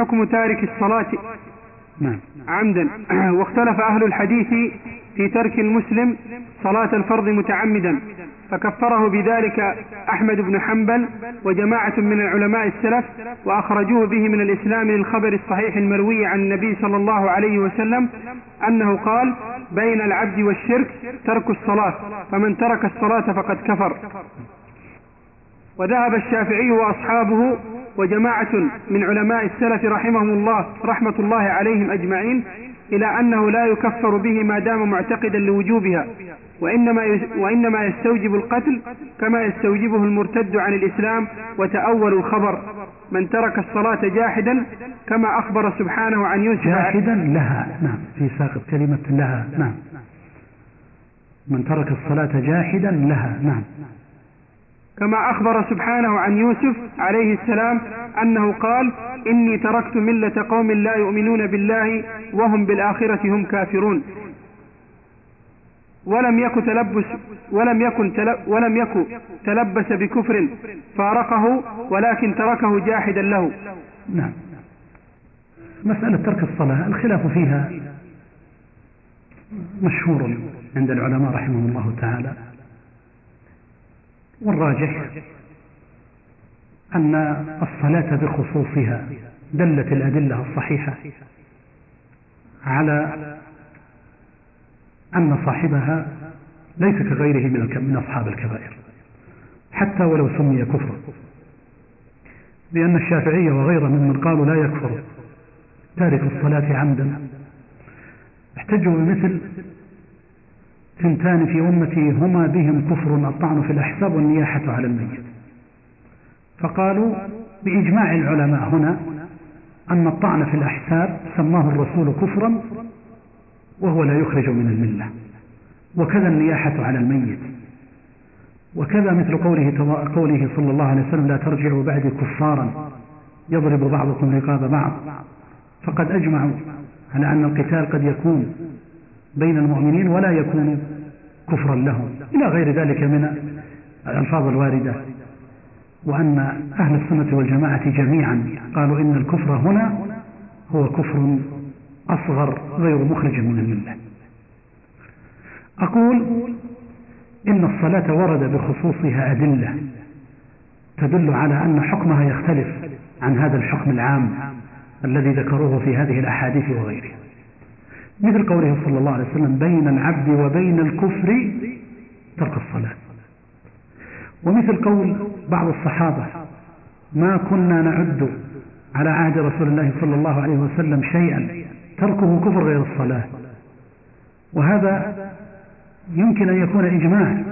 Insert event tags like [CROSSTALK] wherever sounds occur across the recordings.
حكم تارك الصلاة؟ نعم. عمدا. [CLEARS THROAT] واختلف أهل الحديث في ترك المسلم صلاة الفرض متعمدا فكفره بذلك أحمد بن حنبل وجماعة من العلماء السلف وأخرجوه به من الإسلام للخبر الصحيح المروي عن النبي صلى الله عليه وسلم أنه قال بين العبد والشرك ترك الصلاة فمن ترك الصلاة فقد كفر. وذهب الشافعي وأصحابه وجماعة من علماء السلف رحمهم الله رحمة الله عليهم أجمعين إلى أنه لا يكفر به ما دام معتقدا لوجوبها وإنما وإنما يستوجب القتل كما يستوجبه المرتد عن الإسلام وتأول الخبر. من ترك الصلاة جاحدا كما أخبر سبحانه عن يوسف. جاحدا لها نعم في ساقط كلمة لها نعم. من ترك الصلاة جاحدا لها نعم. كما أخبر سبحانه عن يوسف عليه السلام أنه قال إني تركت ملة قوم لا يؤمنون بالله وهم بالآخرة هم كافرون. ولم يكن تلبس ولم يكن ولم يكن تلبس بكفر فارقه ولكن تركه جاحدا له. نعم. مسألة ترك الصلاة الخلاف فيها مشهور عند العلماء رحمهم الله تعالى. والراجح أن الصلاة بخصوصها دلت الأدلة الصحيحة على أن صاحبها ليس كغيره من من أصحاب الكبائر حتى ولو سمي كفرا لأن الشافعية وغيره ممن قالوا لا يكفر تارك الصلاة عمدا احتجوا بمثل ثنتان في أمتي هما بهم كفر الطعن في الأحساب والنياحة على الميت. فقالوا بإجماع العلماء هنا أن الطعن في الأحساب سماه الرسول كفرا وهو لا يخرج من الملة. وكذا النياحة على الميت. وكذا مثل قوله, قوله صلى الله عليه وسلم لا ترجعوا بعد كفارا يضرب بعضكم رقاب بعض. فقد أجمعوا على أن القتال قد يكون بين المؤمنين ولا يكون كفرا لهم. إلى غير ذلك من الألفاظ الواردة. وأن أهل السنة والجماعة جميعا قالوا إن الكفر هنا هو كفر أصغر غير مخرج من الملة. أقول إن الصلاة ورد بخصوصها أدلة تدل على أن حكمها يختلف عن هذا الحكم العام الذي ذكروه في هذه الأحاديث وغيرها مثل قوله صلى الله عليه وسلم بين العبد وبين الكفر ترك الصلاة. ومثل قول بعض الصحابة ما كنا نعد على عهد رسول الله صلى الله عليه وسلم شيئا تركه كفر غير الصلاة. وهذا يمكن أن يكون إجماع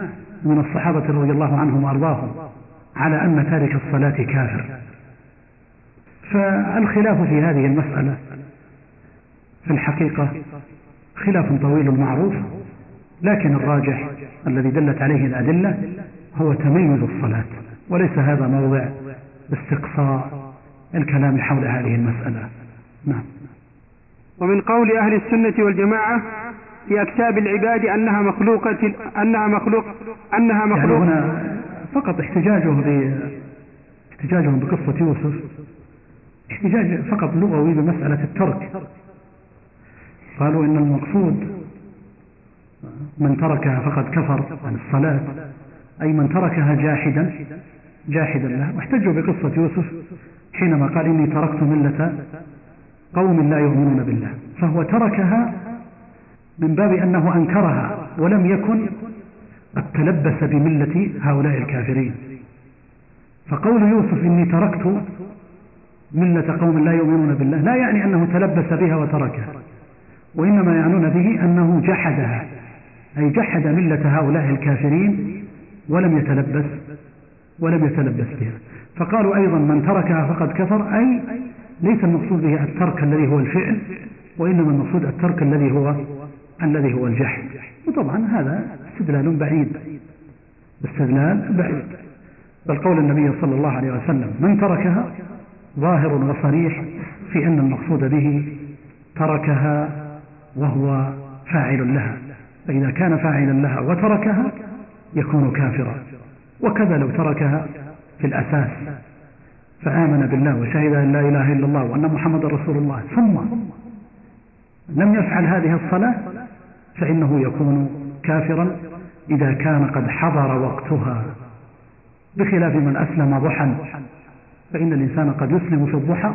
من الصحابة رضي الله عنهم وأرضاهم على أن تارك الصلاة كافر. فالخلاف في هذه المسألة في الحقيقة خلاف طويل معروف لكن الراجح الذي دلت عليه الأدلة هو تميز الصلاة وليس هذا موضع استقصاء الكلام حول هذه المسألة. نعم. ومن قول أهل السنة والجماعة في أكتاب العباد أنها مخلوقة أنها مخلوق أنها مخلوق. يعني هنا فقط احتجاجه ب احتجاجهم بقصة يوسف احتجاج فقط لغوي بمسألة الترك. قالوا إن المقصود من تركها فقد كفر عن الصلاة أي من تركها جاحدا جاحدا له. واحتجوا بقصة يوسف حينما قال إني تركت ملة قوم لا يؤمنون بالله. فهو تركها من باب أنه أنكرها ولم يكن قد تلبس بملة هؤلاء الكافرين. فقول يوسف إني تركت ملة قوم لا يؤمنون بالله لا يعني أنه تلبس بها وتركها. وإنما يعنون به أنه جحدها أي جحد ملة هؤلاء الكافرين ولم يتلبس ولم يتلبس بها. فقالوا أيضا من تركها فقد كفر أي ليس المقصود به الترك الذي هو الفعل وإنما المقصود الترك الذي هو الذي هو الجحد. وطبعا هذا استدلال بعيد استدلال بعيد. بل قول النبي صلى الله عليه وسلم من تركها ظاهر وصريح في أن المقصود به تركها وهو فاعل لها. فإذا كان فاعلا لها وتركها يكون كافرا. وكذا لو تركها في الأساس. فآمن بالله وشهد أن لا إله إلا الله وأن محمد رسول الله. ثم لم يفعل هذه الصلاة فإنه يكون كافرا إذا كان قد حضر وقتها. بخلاف من أسلم ضحى. فإن الإنسان قد يسلم في الضحى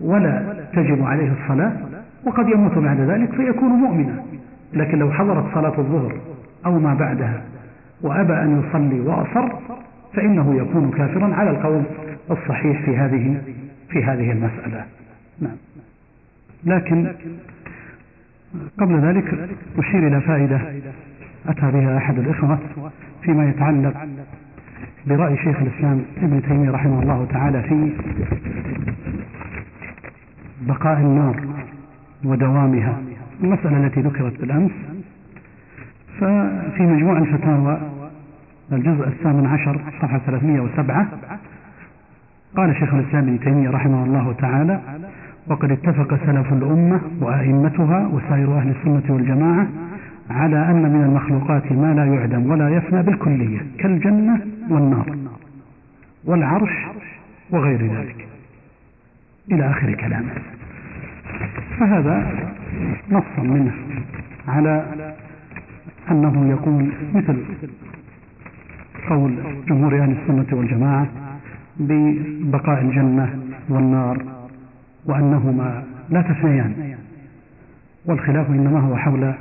ولا تجب عليه الصلاة. وقد يموت بعد ذلك فيكون مؤمنا. لكن لو حضرت صلاة الظهر أو ما بعدها وأبى أن يصلي وأصر فإنه يكون كافرا على القول الصحيح في هذه في هذه المسألة. نعم. لكن قبل ذلك أشير إلى فائدة أتى بها أحد الإخوة فيما يتعلق برأي شيخ الإسلام ابن تيمية رحمه الله تعالى في بقاء النار. ودوامها المسألة التي ذكرت بالأمس. ففي مجموع الفتاوى الجزء الثامن عشر صفحة 307 قال شيخ الإسلام ابن تيمية رحمه الله تعالى وقد اتفق سلف الأمة وأئمتها وسائر أهل السنة والجماعة على أن من المخلوقات ما لا يعدم ولا يفنى بالكلية كالجنة والنار والعرش وغير ذلك. إلى آخر كلامه. فهذا نص منه على أنه يقول مثل قول جمهور أهل السنة والجماعة ببقاء الجنة والنار وأنهما لا تثنيان والخلاف إنما هو حول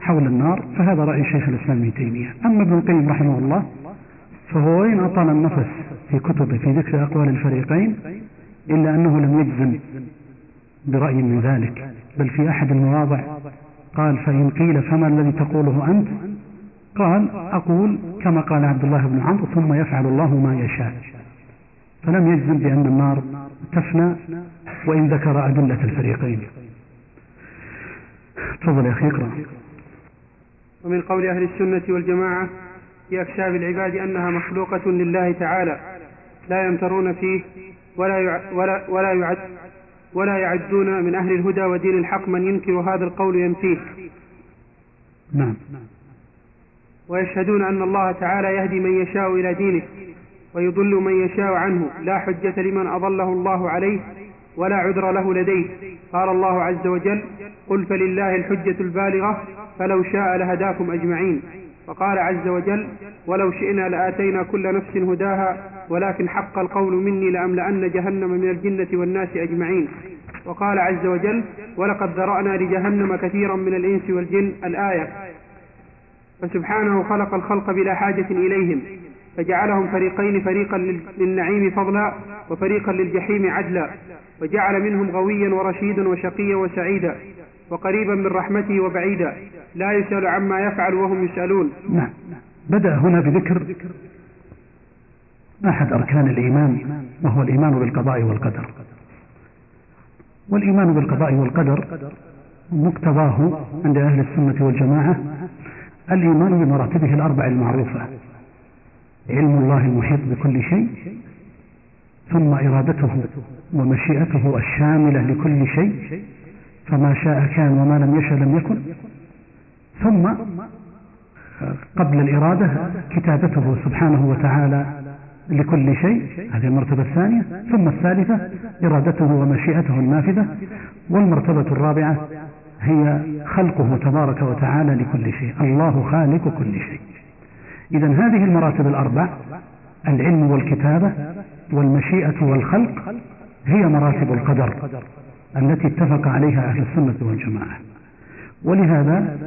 حول النار فهذا رأي شيخ الإسلام ابن تيمية. أما ابن القيم رحمه الله فهو وين أطال النفس في كتبه في ذكر أقوال الفريقين إلا أنه لم يجزم برأي من ذلك بل في أحد المواضع قال فإن قيل فما الذي تقوله أنت؟ قال أقول كما قال عبد الله بن عمرو ثم يفعل الله ما يشاء. فلم يجزم بأن النار تفنى وإن ذكر أدلة الفريقين. تفضل يا أخي اقرأ. ومن قول أهل السنة والجماعة في أكشاف العباد أنها مخلوقة لله تعالى لا يمترون فيه ولا. ولا ولا يعد ولا يعدون من أهل الهدى ودين الحق من ينكر هذا القول ينفيه نعم. ويشهدون أن الله تعالى يهدي من يشاء إلى دينه ويضل من يشاء عنه. لا حجة لمن أضله الله عليه ولا عذر له لديه. قال الله عز وجل قل فلله الحجة البالغة فلو شاء لهداكم أجمعين. وقال عز وجل ولو شئنا لآتينا كل نفس هداها ولكن حق القول مني لأملأن جهنم من الجنة والناس أجمعين. وقال عز وجل ولقد ذرأنا لجهنم كثيرا من الإنس والجن. الآية. فسبحانه خلق الخلق بلا حاجة إليهم فجعلهم فريقين فريقا للنعيم فضلا وفريقا للجحيم عدلا وجعل منهم غويا ورشيدا وشقيا وسعيدا. وقريبا من رحمته وبعيدا لا يسأل عما يفعل وهم يسألون. نعم. بدأ هنا بذكر أحد أركان الإيمان وهو الإيمان بالقضاء والقدر. والإيمان بالقضاء والقدر مقتضاه عند أهل السنة والجماعة الإيمان بمراتبه الأربع المعروفة علم الله المحيط بكل شيء ثم إرادته ومشيئته الشاملة لكل شيء فما شاء كان وما لم يشاء لم يكن. ثم قبل الإرادة كتابته سبحانه وتعالى لكل شيء هذه المرتبة الثانية. ثم الثالثة إرادته ومشيئته النافذة. والمرتبة الرابعة هي خلقه تبارك وتعالى لكل شيء. الله خالق كل شيء. إذا هذه المراتب الأربع العلم والكتابة والمشيئة والخلق هي مراتب القدر. التي اتفق عليها أهل السنة والجماعة. ولهذا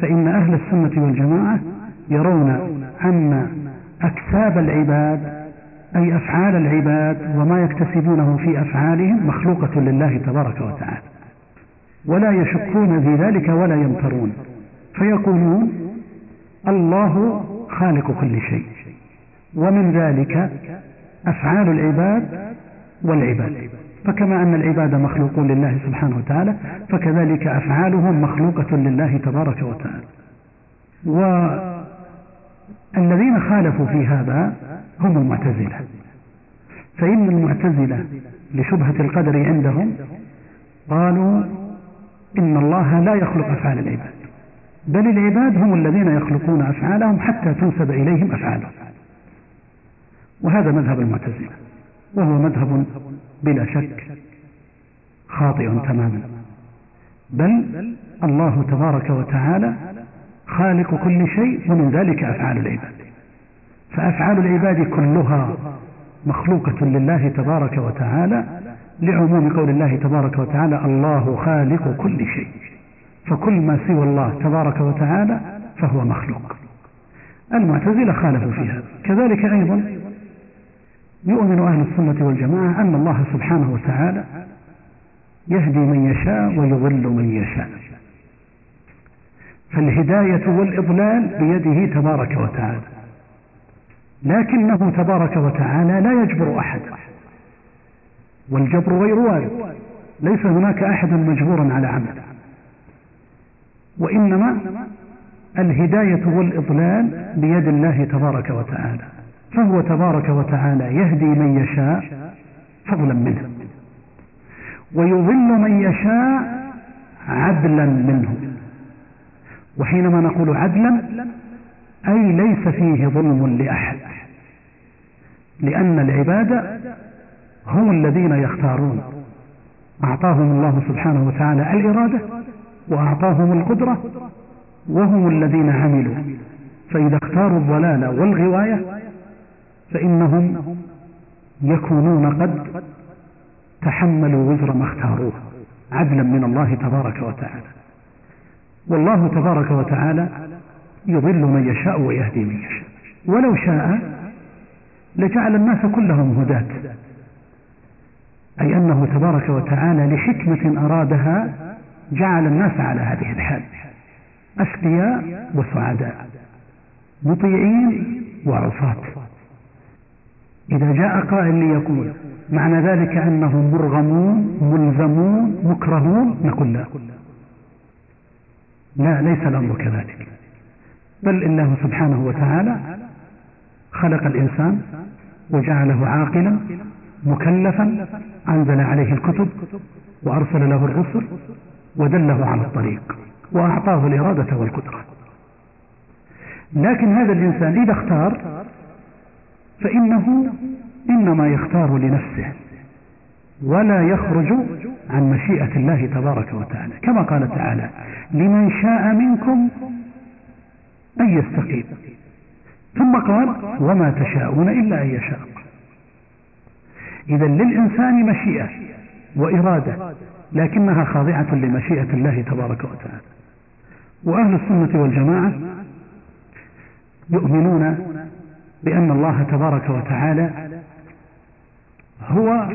فإن أهل السنة والجماعة يرون أن أكساب العباد أي أفعال العباد وما يكتسبونه في أفعالهم مخلوقة لله تبارك وتعالى. ولا يشكون في ذلك ولا يمترون. فيقولون الله خالق كل شيء. ومن ذلك أفعال العباد والعباد. فكما أن العباد مخلوقون لله سبحانه وتعالى فكذلك أفعالهم مخلوقة لله تبارك وتعالى. والذين خالفوا في هذا هم المعتزلة. فإن المعتزلة لشبهة القدر عندهم قالوا إن الله لا يخلق أفعال العباد بل العباد هم الذين يخلقون أفعالهم حتى تنسب إليهم أفعالهم. وهذا مذهب المعتزلة وهو مذهب بلا شك خاطئ تماما. بل الله تبارك وتعالى خالق كل شيء ومن ذلك أفعال العباد. فأفعال العباد كلها مخلوقة لله تبارك وتعالى لعموم قول الله تبارك وتعالى الله خالق كل شيء. فكل ما سوى الله تبارك وتعالى فهو مخلوق. المعتزلة خالفوا فيها. كذلك أيضا يؤمن أهل السنة والجماعة أن الله سبحانه وتعالى يهدي من يشاء ويضل من يشاء. فالهداية والإضلال بيده تبارك وتعالى. لكنه تبارك وتعالى لا يجبر أحد. والجبر غير وارد. ليس هناك أحد مجبورا على عمل. وإنما الهداية والإضلال بيد الله تبارك وتعالى. فهو تبارك وتعالى يهدي من يشاء فضلا منه. ويضل من يشاء عدلا منه. وحينما نقول عدلا أي ليس فيه ظلم لأحد. لأن العباد هم الذين يختارون. أعطاهم الله سبحانه وتعالى الإرادة وأعطاهم القدرة وهم الذين عملوا. فإذا اختاروا الضلال والغواية فإنهم يكونون قد تحملوا وزر ما اختاروه عدلا من الله تبارك وتعالى. والله تبارك وتعالى يضل من يشاء ويهدي من يشاء. ولو شاء لجعل الناس كلهم هداة. أي أنه تبارك وتعالى لحكمة أرادها جعل الناس على هذه الحال. أسقياء وسعداء مطيعين وعصاة. إذا جاء قائل ليقول معنى ذلك أنهم مرغمون ملزمون مكرهون نقول لا. لا ليس الأمر كذلك. بل الله سبحانه وتعالى خلق الإنسان وجعله عاقلا مكلفا أنزل عليه الكتب وأرسل له الرسل ودله على الطريق وأعطاه الإرادة والقدرة. لكن هذا الإنسان إذا اختار فإنه إنما يختار لنفسه ولا يخرج عن مشيئة الله تبارك وتعالى. كما قال تعالى لمن شاء منكم أن يستقيم ثم قال وما تشاءون إلا أن يشاء إذا للإنسان مشيئة وإرادة لكنها خاضعة لمشيئة الله تبارك وتعالى. وأهل السنة والجماعة يؤمنون بأن الله تبارك وتعالى هو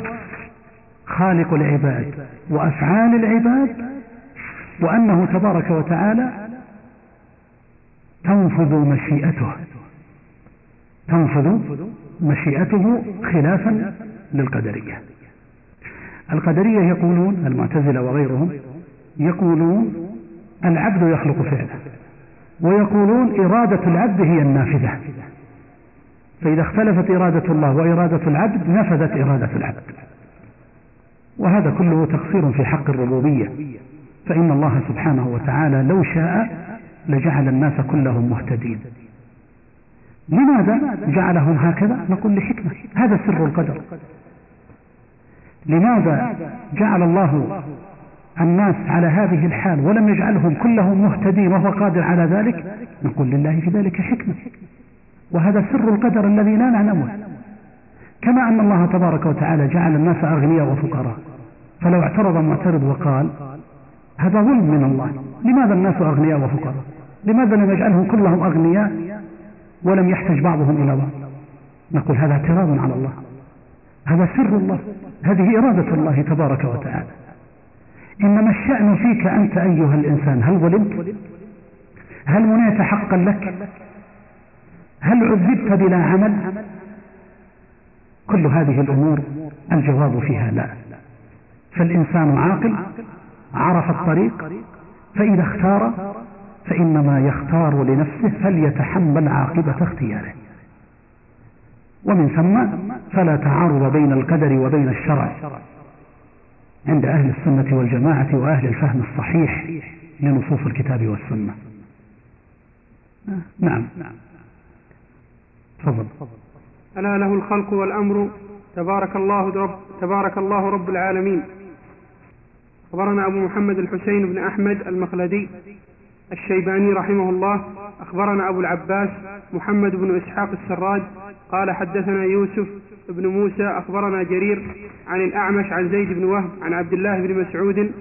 خالق العباد وأفعال العباد وأنه تبارك وتعالى تنفذ مشيئته تنفذ مشيئته خلافا للقدرية. القدرية يقولون المعتزلة وغيرهم يقولون العبد يخلق فعله ويقولون إرادة العبد هي النافذة. فإذا اختلفت إرادة الله وإرادة العبد نفذت إرادة العبد. وهذا كله تقصير في حق الربوبية. فإن الله سبحانه وتعالى لو شاء لجعل الناس كلهم مهتدين. لماذا جعلهم هكذا؟ نقول لحكمة. هذا سر القدر. لماذا جعل الله الناس على هذه الحال ولم يجعلهم كلهم مهتدين وهو قادر على ذلك؟ نقول لله في ذلك حكمة. وهذا سر القدر الذي لا نعلمه. كما أن الله تبارك وتعالى جعل الناس أغنياء وفقراء. فلو اعترض معترض وقال هذا ظلم من الله. لماذا الناس أغنياء وفقراء؟ لماذا لم يجعلهم كلهم أغنياء ولم يحتج بعضهم إلى بعض؟ نقول هذا اعتراض على الله. هذا سر الله. هذه إرادة الله تبارك وتعالى. إنما الشأن فيك أنت أيها الإنسان هل ظلمت؟ هل منعت حقا لك؟ هل عذبت بلا عمل؟ كل هذه الأمور الجواب فيها لا. فالإنسان عاقل عرف الطريق فإذا اختار فإنما يختار لنفسه فليتحمل عاقبة اختياره. ومن ثم فلا تعارض بين القدر وبين الشرع. عند أهل السنة والجماعة وأهل الفهم الصحيح لنصوص الكتاب والسنة. نعم. تفضل. ألا له الخلق والأمر. تبارك الله رب تبارك الله رب العالمين. أخبرنا أبو محمد الحسين بن أحمد المخلدي الشيباني رحمه الله. أخبرنا أبو العباس محمد بن إسحاق السراج. قال حدثنا يوسف بن موسى. أخبرنا جرير عن الأعمش عن زيد بن وهب عن عبد الله بن مسعود.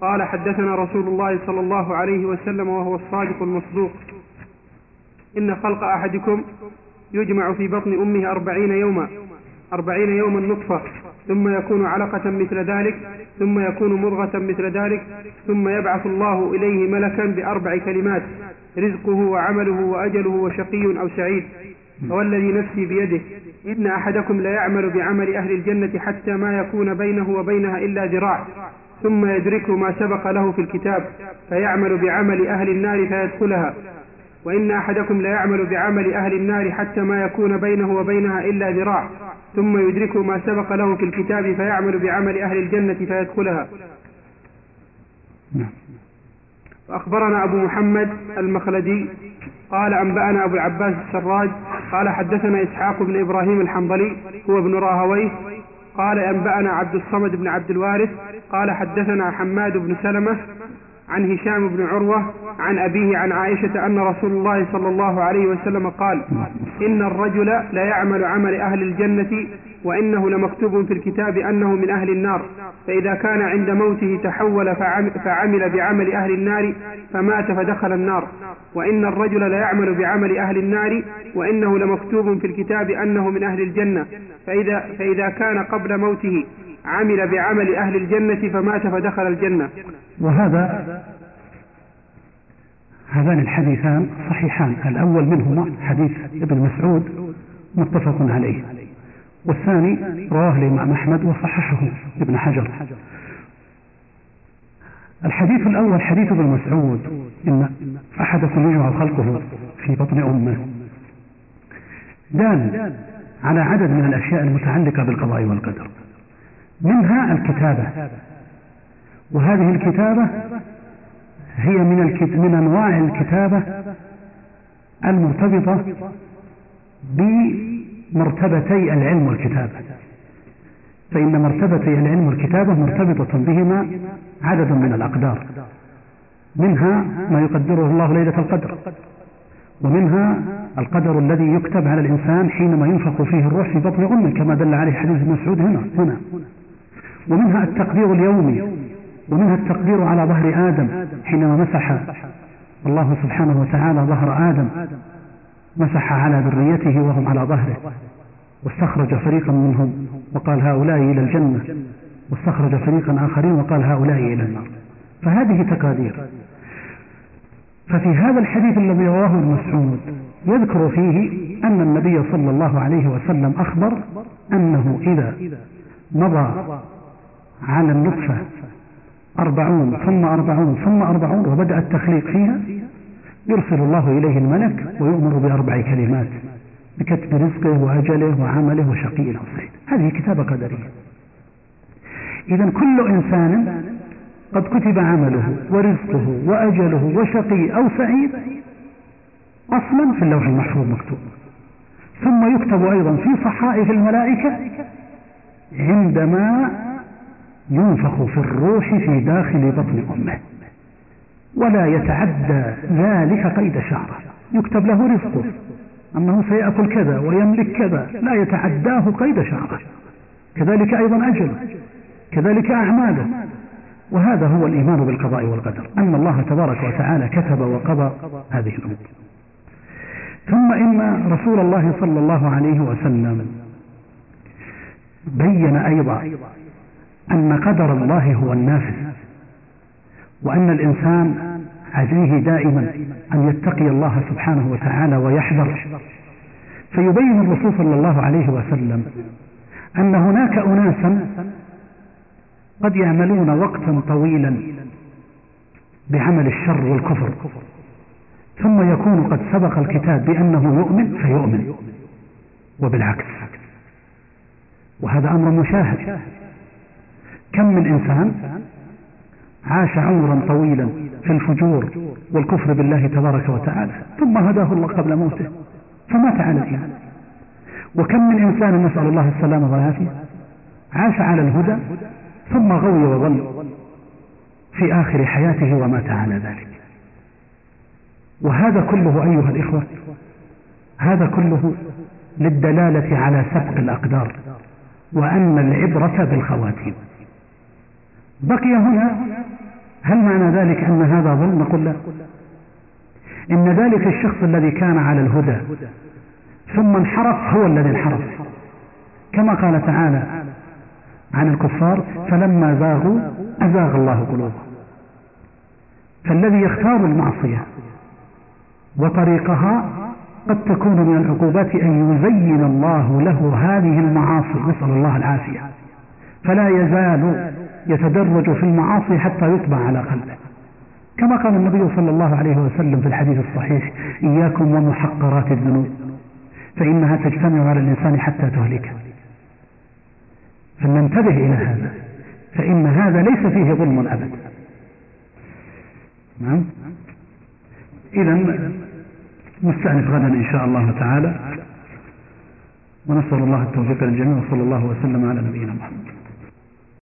قال حدثنا رسول الله صلى الله عليه وسلم وهو الصادق المصدوق. إن خلق أحدكم يجمع في بطن أمه أربعين يوما أربعين يوما نطفة ثم يكون علقة مثل ذلك ثم يكون مضغة مثل ذلك ثم يبعث الله إليه ملكا بأربع كلمات رزقه وعمله وأجله وشقي أو سعيد. فوالذي نفسي بيده إن أحدكم ليعمل بعمل أهل الجنة حتى ما يكون بينه وبينها إلا ذراع ثم يدرك ما سبق له في الكتاب فيعمل بعمل أهل النار فيدخلها. وإن أحدكم ليعمل بعمل أهل النار حتى ما يكون بينه وبينها إلا ذراع ثم يدرك ما سبق له في الكتاب فيعمل بعمل أهل الجنة فيدخلها. نعم. وأخبرنا أبو محمد المخلدي قال أنبأنا أبو العباس السراج قال حدثنا إسحاق بن إبراهيم الحنظلي هو ابن راهويه قال أنبأنا عبد الصمد بن عبد الوارث قال حدثنا حماد بن سلمة عن هشام بن عروة عن أبيه عن عائشة أن رسول الله صلى الله عليه وسلم قال إن الرجل لا يعمل عمل أهل الجنة وإنه لمكتوب في الكتاب أنه من أهل النار فإذا كان عند موته تحول فعم- فعمل بعمل أهل النار فمات فدخل النار وإن الرجل لا يعمل بعمل أهل النار وإنه لمكتوب في الكتاب أنه من أهل الجنة فإذا, فإذا كان قبل موته عمل بعمل أهل الجنة فمات فدخل الجنة. وهذا هذان الحديثان صحيحان. الأول منهما حديث ابن مسعود متفق عليه. والثاني رواه الإمام أحمد وصححه ابن حجر. الحديث الأول حديث ابن مسعود. إن أحدكم يجمع خلقه في بطن أمه. دال على عدد من الأشياء المتعلقة بالقضاء والقدر. منها الكتابة. وهذه الكتابة هي من. من أنواع الكتابة المرتبطة بمرتبتي العلم والكتابة. فإن مرتبتي العلم والكتابة مرتبطة بهما عدد من الأقدار. منها ما يقدره الله ليلة القدر. ومنها القدر الذي يكتب على الإنسان حينما ينفخ فيه الروح في بطن أمه كما دل عليه حديث مسعود هنا هنا. ومنها التقدير اليومي ومنها التقدير على ظهر آدم حينما مسح. الله سبحانه وتعالى ظهر آدم مسح على ذريته وهم على ظهره. واستخرج فريقا منهم وقال هؤلاء إلى الجنة. واستخرج فريقا آخرين وقال هؤلاء إلى النار. فهذه تقادير. ففي هذا الحديث الذي رواه ابن مسعود يذكر فيه أن النبي صلى الله عليه وسلم أخبر أنه إذا مضى على النطفة. أربعون ثم أربعون ثم أربعون وبدأ التخليق فيها. يرسل الله إليه الملك ويؤمر بأربع كلمات بكتب رزقه وأجله وعمله وشقي أو سعيد هذه كتابة قدرية. إذا كل إنسان قد كتب عمله ورزقه وأجله وشقي أو سعيد أصلا في اللوح المحفوظ مكتوب. ثم يكتب أيضا في صحائف الملائكة عندما ينفخ في الروح في داخل بطن أمه. ولا يتعدى ذلك قيد شعره. يكتب له رزقه. أنه سيأكل كذا ويملك كذا. لا يتعداه قيد شعره. كذلك أيضا أجله. كذلك أعماله. وهذا هو الإيمان بالقضاء والقدر. أن الله تبارك وتعالى كتب وقضى هذه الأمور. ثم إن رسول الله صلى الله عليه وسلم بين أيضا أن قدر الله هو النافذ وأن الإنسان عليه دائما أن يتقي الله سبحانه وتعالى ويحذر. فيبين الرسول صلى الله عليه وسلم أن هناك أناسا قد يعملون وقتا طويلا بعمل الشر والكفر ثم يكون قد سبق الكتاب بأنه يؤمن فيؤمن وبالعكس. وهذا أمر مشاهد. كم من إنسان عاش عمرا طويلا في الفجور والكفر بالله تبارك وتعالى ثم هداه الله قبل موته فمات على الإيمان. وكم من إنسان نسأل الله السلامة والعافية عاش على الهدى ثم غوي وضل في آخر حياته ومات على ذلك. وهذا كله أيها الإخوة هذا كله للدلالة على سبق الأقدار وأن العبرة بالخواتيم. بقي هنا هل معنى ذلك أن هذا ظلم نقول لا. إن ذلك الشخص الذي كان على الهدى ثم انحرف هو الذي انحرف. كما قال تعالى عن الكفار فلما زاغوا أزاغ الله قلوبهم. فالذي يختار المعصية وطريقها قد تكون من العقوبات أن يزين الله له هذه المعاصي نسأل الله العافية. فلا يزال يتدرج في المعاصي حتى يطبع على قلبه. كما قال النبي صلى الله عليه وسلم في الحديث الصحيح إياكم ومحقرات الذنوب فإنها تجتمع على الإنسان حتى تهلكه. فلننتبه إلى هذا فإن هذا ليس فيه ظلم أبدا. نعم. إذا نستأنف غدا إن شاء الله تعالى ونسأل الله التوفيق للجميع وصلى الله وسلم على نبينا محمد.